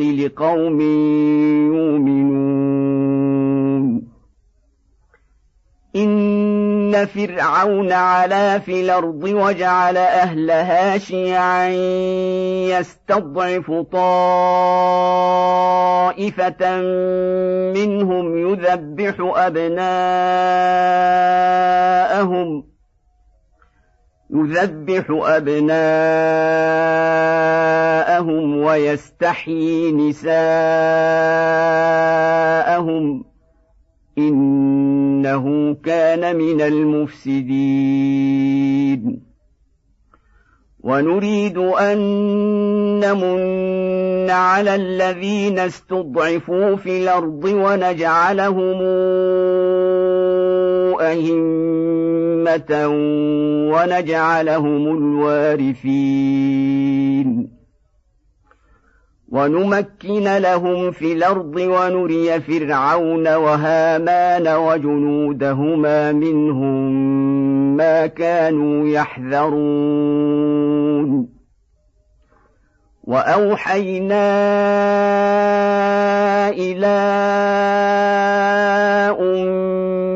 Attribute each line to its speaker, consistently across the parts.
Speaker 1: لقوم يؤمنون. إن فرعون علا في الأرض وجعل أهلها شيعا يستضعف طائفة منهم يذبح أبناءهم يذبح أبناءهم ويستحيي نساءهم إنه كان من المفسدين. ونريد أن نمن على الذين استضعفوا في الأرض ونجعلهم أئمة ونجعلهم الوارثين ونمكن لهم في الأرض ونري فرعون وهامان وجنودهما منهم ما كانوا يحذرون واوحينا إلى ام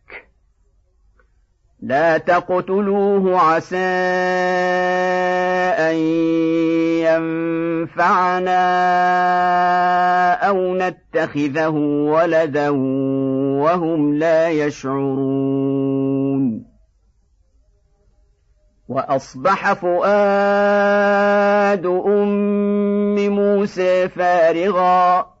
Speaker 1: لا تقتلوه عسى أن ينفعنا أو نتخذه ولدا وهم لا يشعرون. وأصبح فؤاد أم موسى فارغا.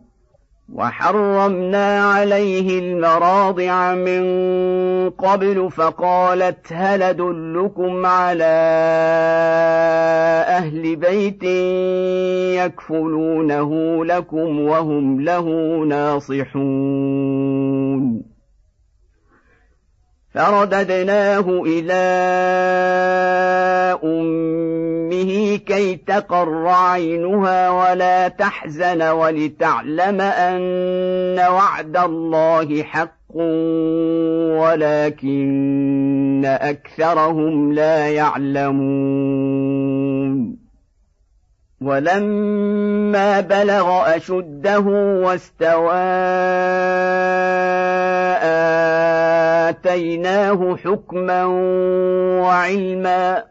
Speaker 1: وحرمنا عليه المراضع من قبل فقالت هل أدلكم على أهل بيت يكفلونه لكم وهم له ناصحون؟ فرددناه إلى أمة كي تقر عينها ولا تحزن ولتعلم أن وعد الله حق ولكن أكثرهم لا يعلمون. ولما بلغ أشده واستوى آتيناه حكما وعلما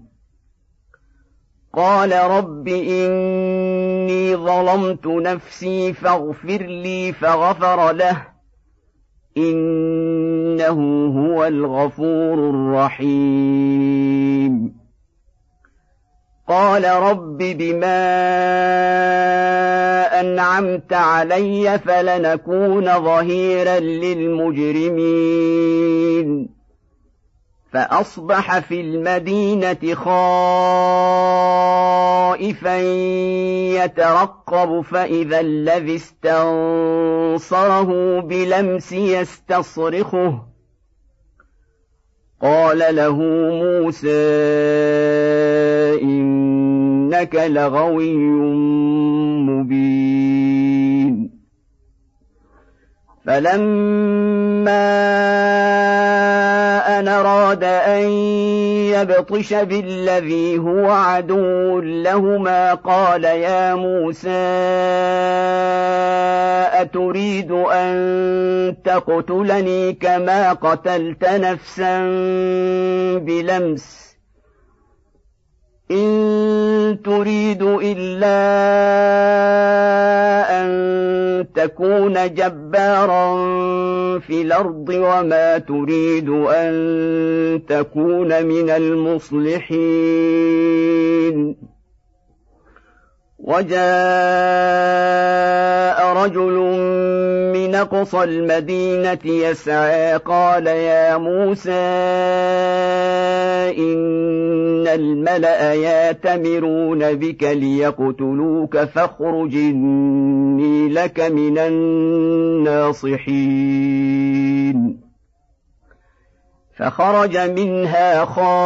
Speaker 1: قال رب إني ظلمت نفسي فاغفر لي فغفر له. إنه هو الغفور الرحيم. قال رب بما أنعمت علي فلنكون ظهيرا للمجرمين. فأصبح في المدينة خائفا يترقب فإذا الذي استنصره بلمس يستصرخه. قال له موسى إنك لغوي مبين. فلما أراد أن يبطش بالذي هو عدو لهما قال يا موسى أتريد أن تقتلني كما قتلت نفسا بلمس إن تريد إلا أن تكون جبارا في الأرض وما تريد أن تكون من المصلحين. وجاء رجل من أقصى المدينة يسعى قال يا موسى إن الملأ يأتمرون بك ليقتلوك فاخرج إني لك من الناصحين. فخرج منها خائفا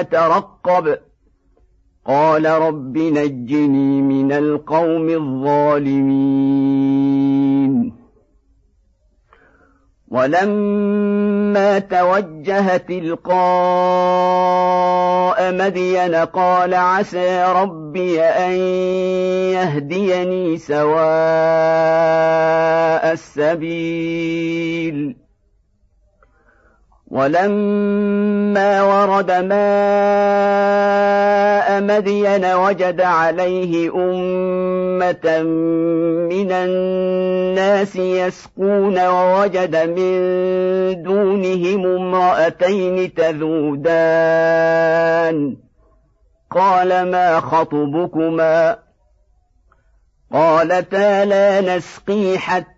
Speaker 1: يترقب قال رب نجني من القوم الظالمين. ولما توجه تلقاء مدين قال عسى ربي أن يهديني سواء السبيل. ولما ورد ماء مدين وجد عليه أمة من الناس يسقون ووجد من دونهم امرأتين تذودان. قال ما خطبكما؟ قالتا لا نسقي حتى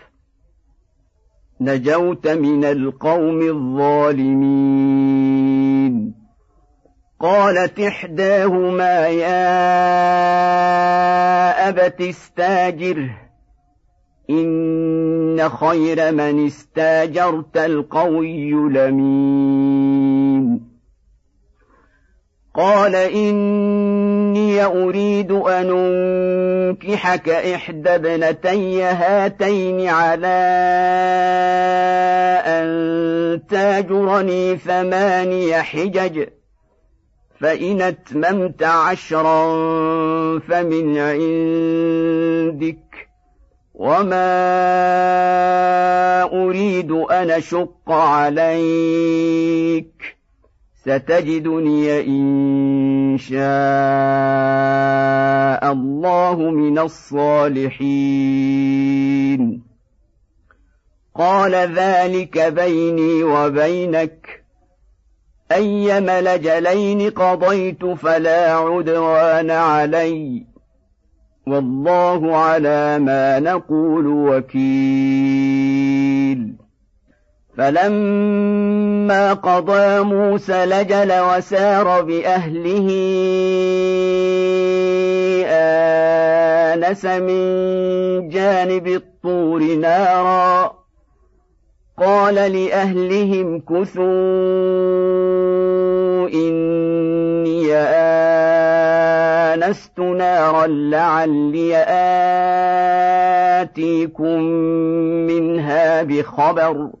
Speaker 1: نجوت من القوم الظالمين. قالت إحداهما يا أبت استاجره إن خير من استاجرت القوي لمين؟ قال إني أريد أن أنكحك إحدى ابنتي هاتين على أن تاجرني ثماني حجج فإن أتممت عشرا فمن عندك وما أريد أن أشق عليك. ستجدني إن شاء الله من الصالحين. قال ذلك بيني وبينك. أيما لجلين قضيت فلا عدوان علي. والله على ما نقول وكيل. فلما قضى موسى لجل وسار بأهله آنس من جانب الطور نارا. قال لأهلهم كثوا إني آنست نارا لعلي آتيكم منها بخبر.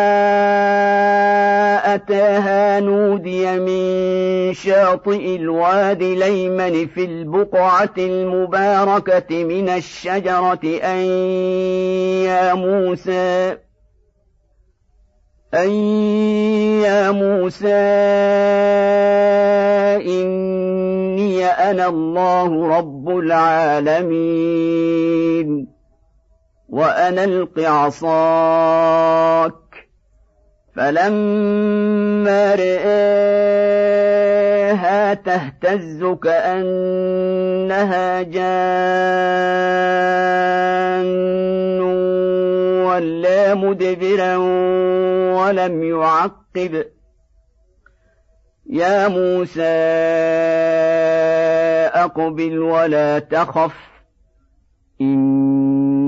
Speaker 1: أتاها نودي من شاطئ الوادي ليمن في البقعة المباركة من الشجرة أن يا موسى أن يا موسى إني أنا الله رب العالمين وأن ألق عصاك فلما رآها تهتز كأنها جان ولا مدبرا ولم يعقب يا موسى أقبل ولا تخف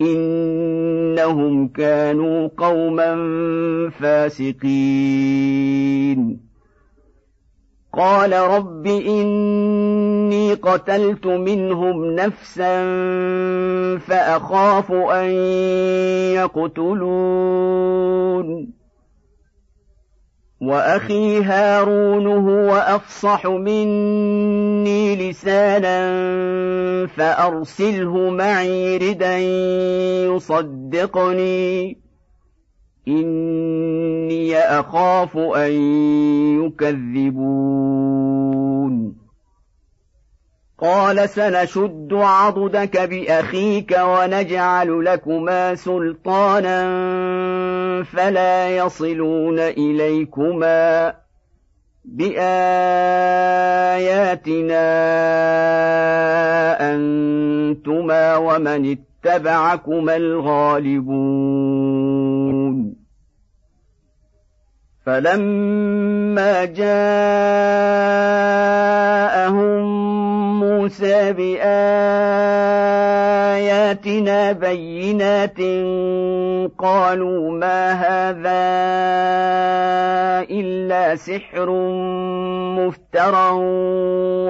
Speaker 1: إنهم كانوا قوما فاسقين. قال رب إني قتلت منهم نفسا فأخاف أن يقتلون. وأخي هارون هو أفصح مني لسانا فأرسله معي ردا يصدقني. إني أخاف أن يكذبون. قال سنشد عضدك بأخيك ونجعل لكما سلطانا فلا يصلون إليكما بآياتنا أنتما ومن اتبعكما الغالبون. فلما جاءهم موسى بآياتنا بينات قالوا ما هذا إلا سحر مفترى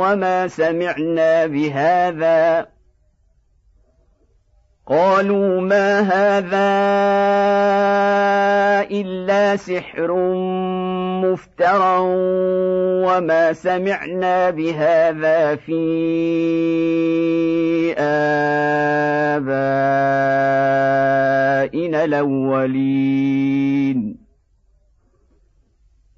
Speaker 1: وما سمعنا بهذا قالوا ما هذا إلا سحر مفترى وما سمعنا بهذا في آبائنا الأولين.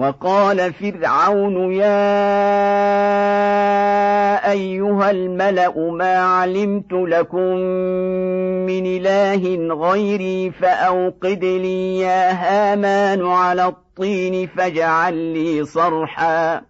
Speaker 1: وقال فرعون يا أيها الملأ ما علمت لكم من إله غيري فأوقد لي يا هامان على الطين فاجعل لي صرحا.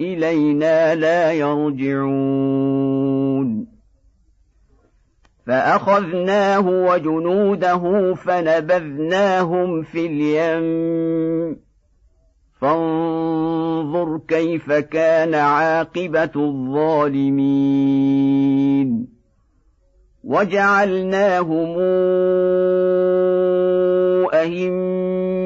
Speaker 1: إلينا لا يرجعون. فأخذناه وجنوده فنبذناهم في اليم. فانظر كيف كان عاقبة الظالمين. وجعلناهم أئمة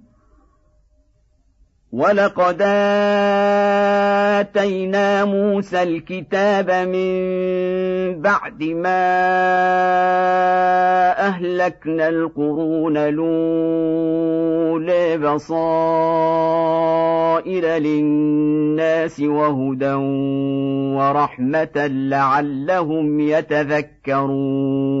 Speaker 1: ولقد اتينا موسى الكتاب من بعد ما اهلكنا القرون الاولى بصائر للناس وهدى ورحمه لعلهم يتذكرون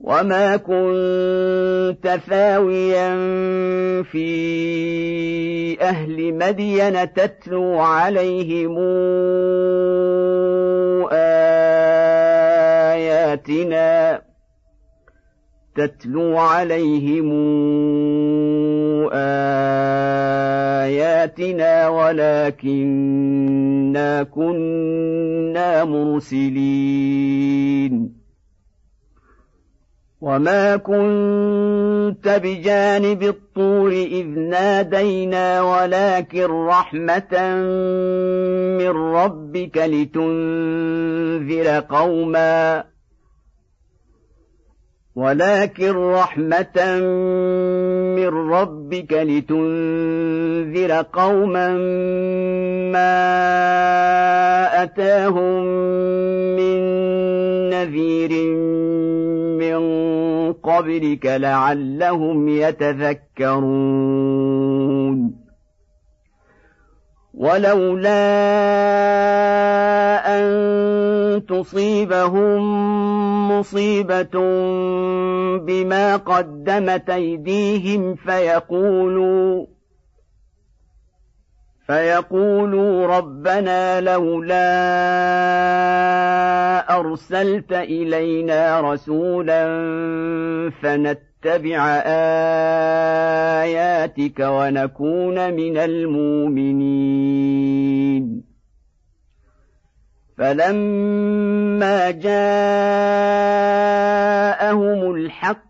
Speaker 1: وما كنت ثاويا في أهل مدين تتلو عليهم اياتنا تتلو عليهم اياتنا ولكنا كنا مرسلين وما كنت بجانب الطور اذ نادينا ولكن رحمه من ربك لتنذر قوما ولكن رحمة من ربك لتنذر قوما ما أتاهم من نذير من قبلك لعلهم يتذكرون. ولولا أن تصيبهم مصيبة بما قدمت أيديهم فيقولوا فيقولوا ربنا لولا أرسلت إلينا رسولا فنتبع آياتك ونكون من المؤمنين. فلما جاءهم الحق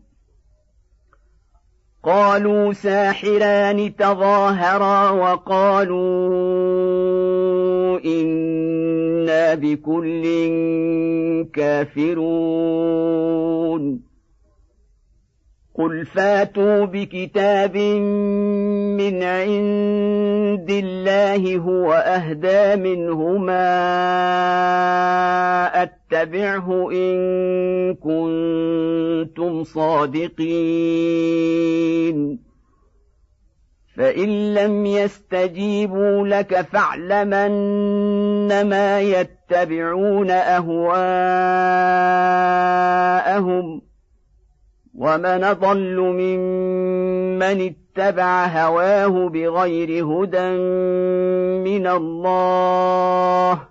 Speaker 1: قالوا ساحران تظاهرا وقالوا إنا بكل كافرون. قل فاتوا بكتاب من عند الله هو أهدى منهما اتبعه إن كنتم صادقين. فإن لم يستجيبوا لك فاعلمن ما يتبعون أهواءهم. ومن ضل ممن اتبع هواه بغير هدى من الله.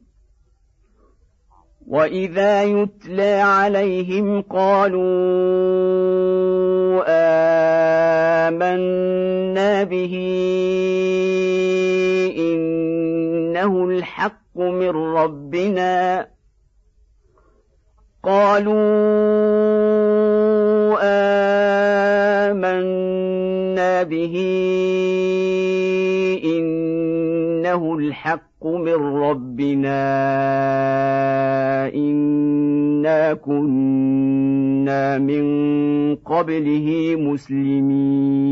Speaker 1: واذا يتلى عليهم قالوا امنا به انه الحق من ربنا قالوا آمنا به إنه الحق من ربنا إنا كنا من قبله مسلمين.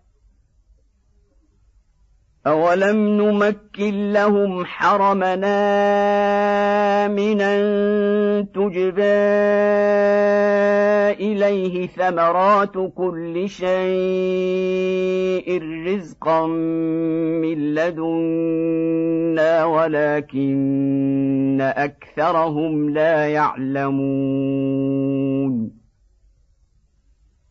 Speaker 1: أولم نمكن لهم حرمنا آمنا تجبى إليه ثمرات كل شيء رزقا من لدنا ولكن أكثرهم لا يعلمون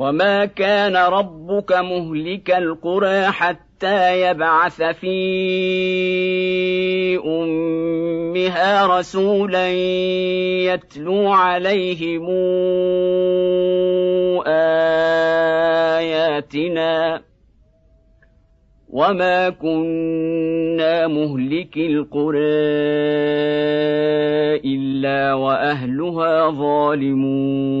Speaker 1: وما كان ربك مهلك القرى حتى يبعث في امها رسولا يتلو عليهم اياتنا وما كنا مهلك القرى الا واهلها ظالمون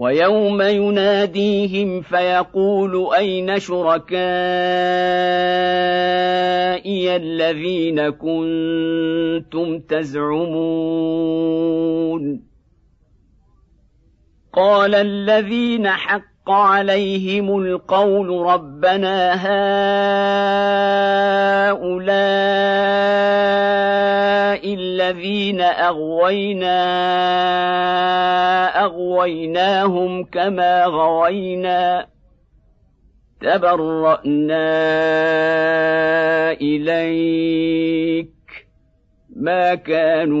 Speaker 1: ويوم يناديهم فيقول أين شركائي الذين كنتم تزعمون؟ قال الذين حق عليهم القول ربنا هؤلاء الذين اغوينا اغويناهم كما غوينا تبرانا اليك ما كانوا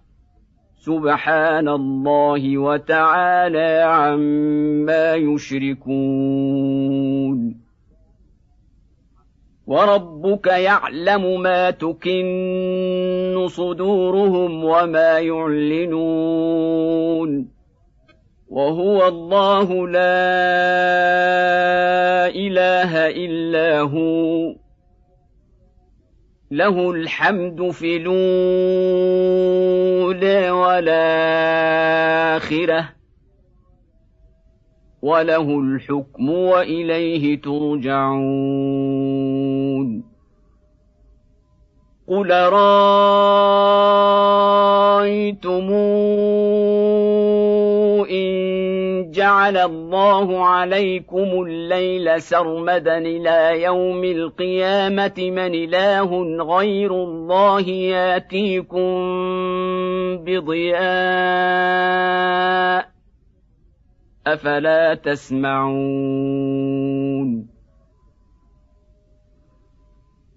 Speaker 1: سبحان الله وتعالى عما يشركون. وربك يعلم ما تكن صدورهم وما يعلنون. وهو الله لا إله إلا هو. له الحمد في الأولى والآخرة وله الحكم وإليه ترجعون. قل رايتم جعل الله عليكم الليل سرمدا إلى يوم القيامة من إله غير الله ياتيكم بضياء أفلا تسمعون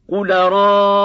Speaker 1: قل رايتم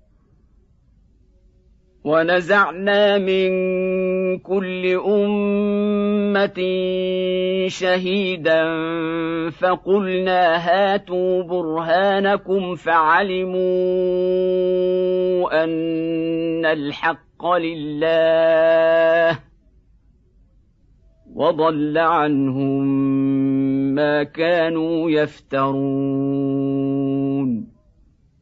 Speaker 1: ونزعنا من كل أمة شهيدا فقلنا هاتوا برهانكم فعلموا أن الحق لله وضل عنهم ما كانوا يفترون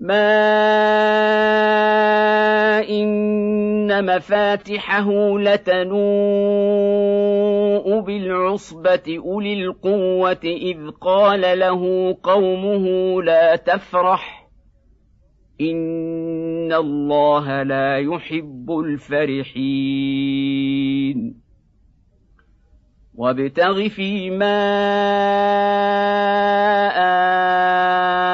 Speaker 1: ما إن مفاتحه لتنوء بالعصبة أولي القوة إذ قال له قومه لا تفرح إن الله لا يحب الفرحين وابتغ فيما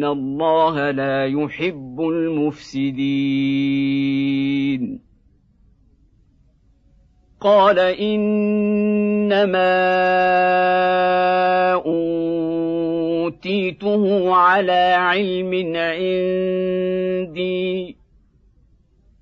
Speaker 1: ان الله لا يحب المفسدين قال انما اوتيته على علم عندي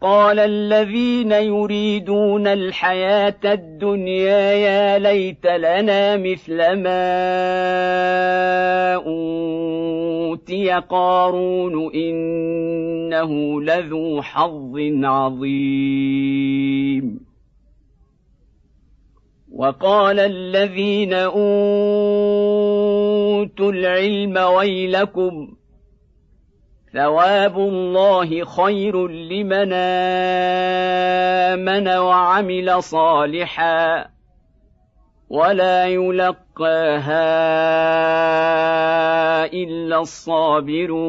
Speaker 1: قال الذين يريدون الحياة الدنيا يا ليت لنا مثل ما أوتي قارون إنه لذو حظ عظيم. وقال الذين أوتوا العلم ويلكم ثواب الله خير لمن آمن وعمل صالحا ولا يلقاها إلا الصابرون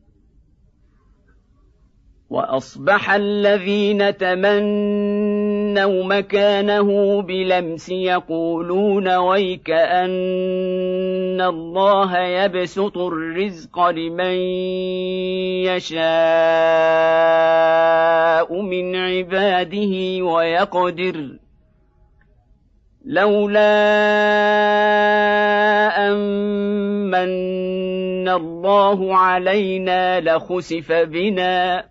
Speaker 1: وأصبح الذين تمنوا مكانه بلمس يقولون ويك أن الله يبسط الرزق لمن يشاء من عباده ويقدر لولا أن الله علينا لخسف بنا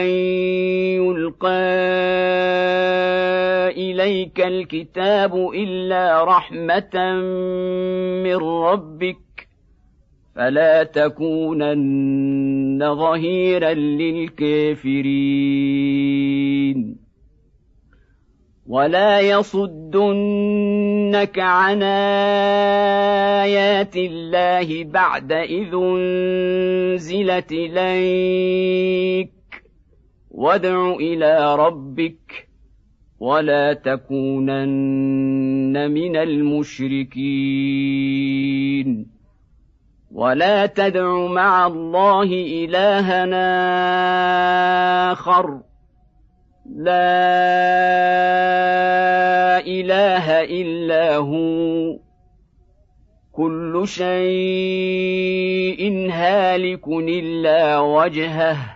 Speaker 1: ان يلقى اليك الكتاب الا رحمه من ربك فلا تكونن ظهيرا للكافرين ولا يصدنك عن ايات الله بعد اذ انزلت اليك وادع إلى ربك ولا تكونن من المشركين. ولا تدع مع الله إلهنا آخر. لا إله إلا هو. كل شيء هالك إلا وجهه.